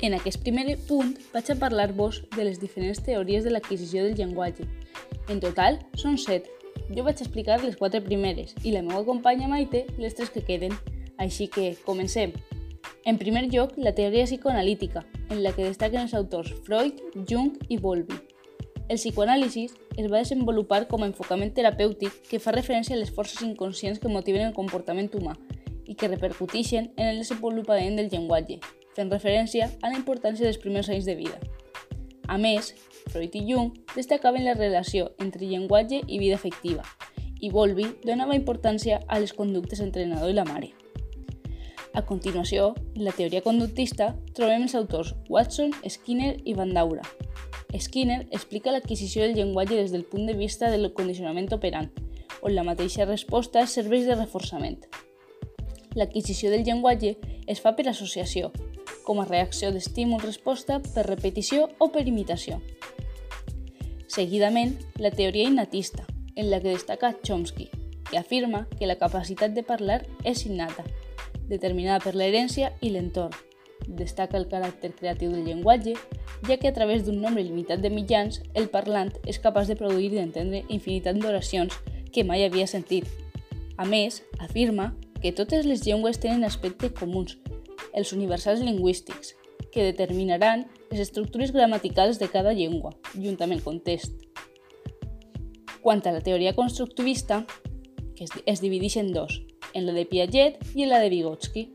En aquest primer punt vaig a parlar-vos de les diferents teories de l'adquisició del llenguatge. En total, són set. Jo vaig explicar les quatre primeres i la meva companya Maite les tres que queden. Així que, comencem. En primer lloc, la teoria psicoanalítica, en la que destaquen els autors Freud, Jung i Bowlby. El psicoanàlisi es va desenvolupar com a enfocament terapèutic que fa referència a les forces inconscients que motiven el comportament humà i que repercuteixen en el desenvolupament del llenguatge, fent referència a la importància dels primers anys de vida. A més, Freud i Jung destacaven la relació entre llenguatge i vida afectiva, i Bowlby donava importància a les conductes entre el nadó i la mare. A continuació, en la teoria conductista, trobem els autors Watson, Skinner i Van Daura. Skinner explica l'adquisició del llenguatge des del punt de vista del condicionament operant, on la mateixa resposta serveix de reforçament. L'adquisició del llenguatge es fa per associació, com a reacció d'estímul-resposta per repetició o per imitació. Seguidament, la teoria innatista, en la que destaca Chomsky, que afirma que la capacitat de parlar és innata, determinada per l'herència i l'entorn. Destaca el caràcter creatiu del llenguatge, ja que a través d'un nombre limitat de mitjans, el parlant és capaç de produir i d'entendre infinitat d'oracions que mai havia sentit. A més, afirma que totes les llengües tenen aspectes comuns, els universals lingüístics, que determinaran les estructures gramaticals de cada llengua, junt amb el context. Quant a la teoria constructivista, que es, es divideix en dos, en la de Piaget i en la de Vygotsky.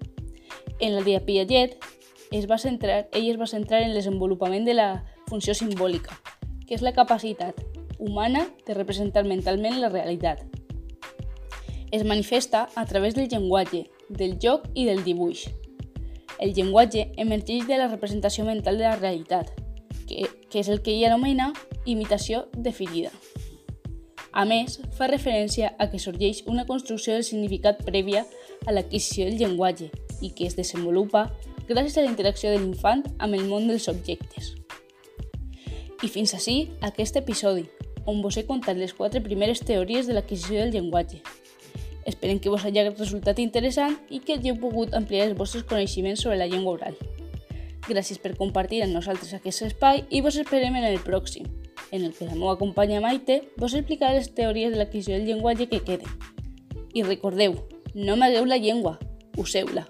En la de Piaget es va centrar, ell es va centrar en el desenvolupament de la funció simbòlica, que és la capacitat humana de representar mentalment la realitat. Es manifesta a través del llenguatge, del joc i del dibuix, el llenguatge emergeix de la representació mental de la realitat, que, que és el que ell anomena imitació definida. A més, fa referència a que sorgeix una construcció del significat prèvia a l'adquisició del llenguatge i que es desenvolupa gràcies a la interacció de l'infant amb el món dels objectes. I fins així aquest episodi, on vos he contat les quatre primeres teories de l'adquisició del llenguatge. Esperem que vos hagi resultat interessant i que hàgiu pogut ampliar els vostres coneixements sobre la llengua oral. Gràcies per compartir amb nosaltres aquest espai i vos esperem en el pròxim, en el que la meva companya Maite vos explicarà les teories de l'adquisició del llenguatge que queden. I recordeu, no amagueu la llengua, useu-la.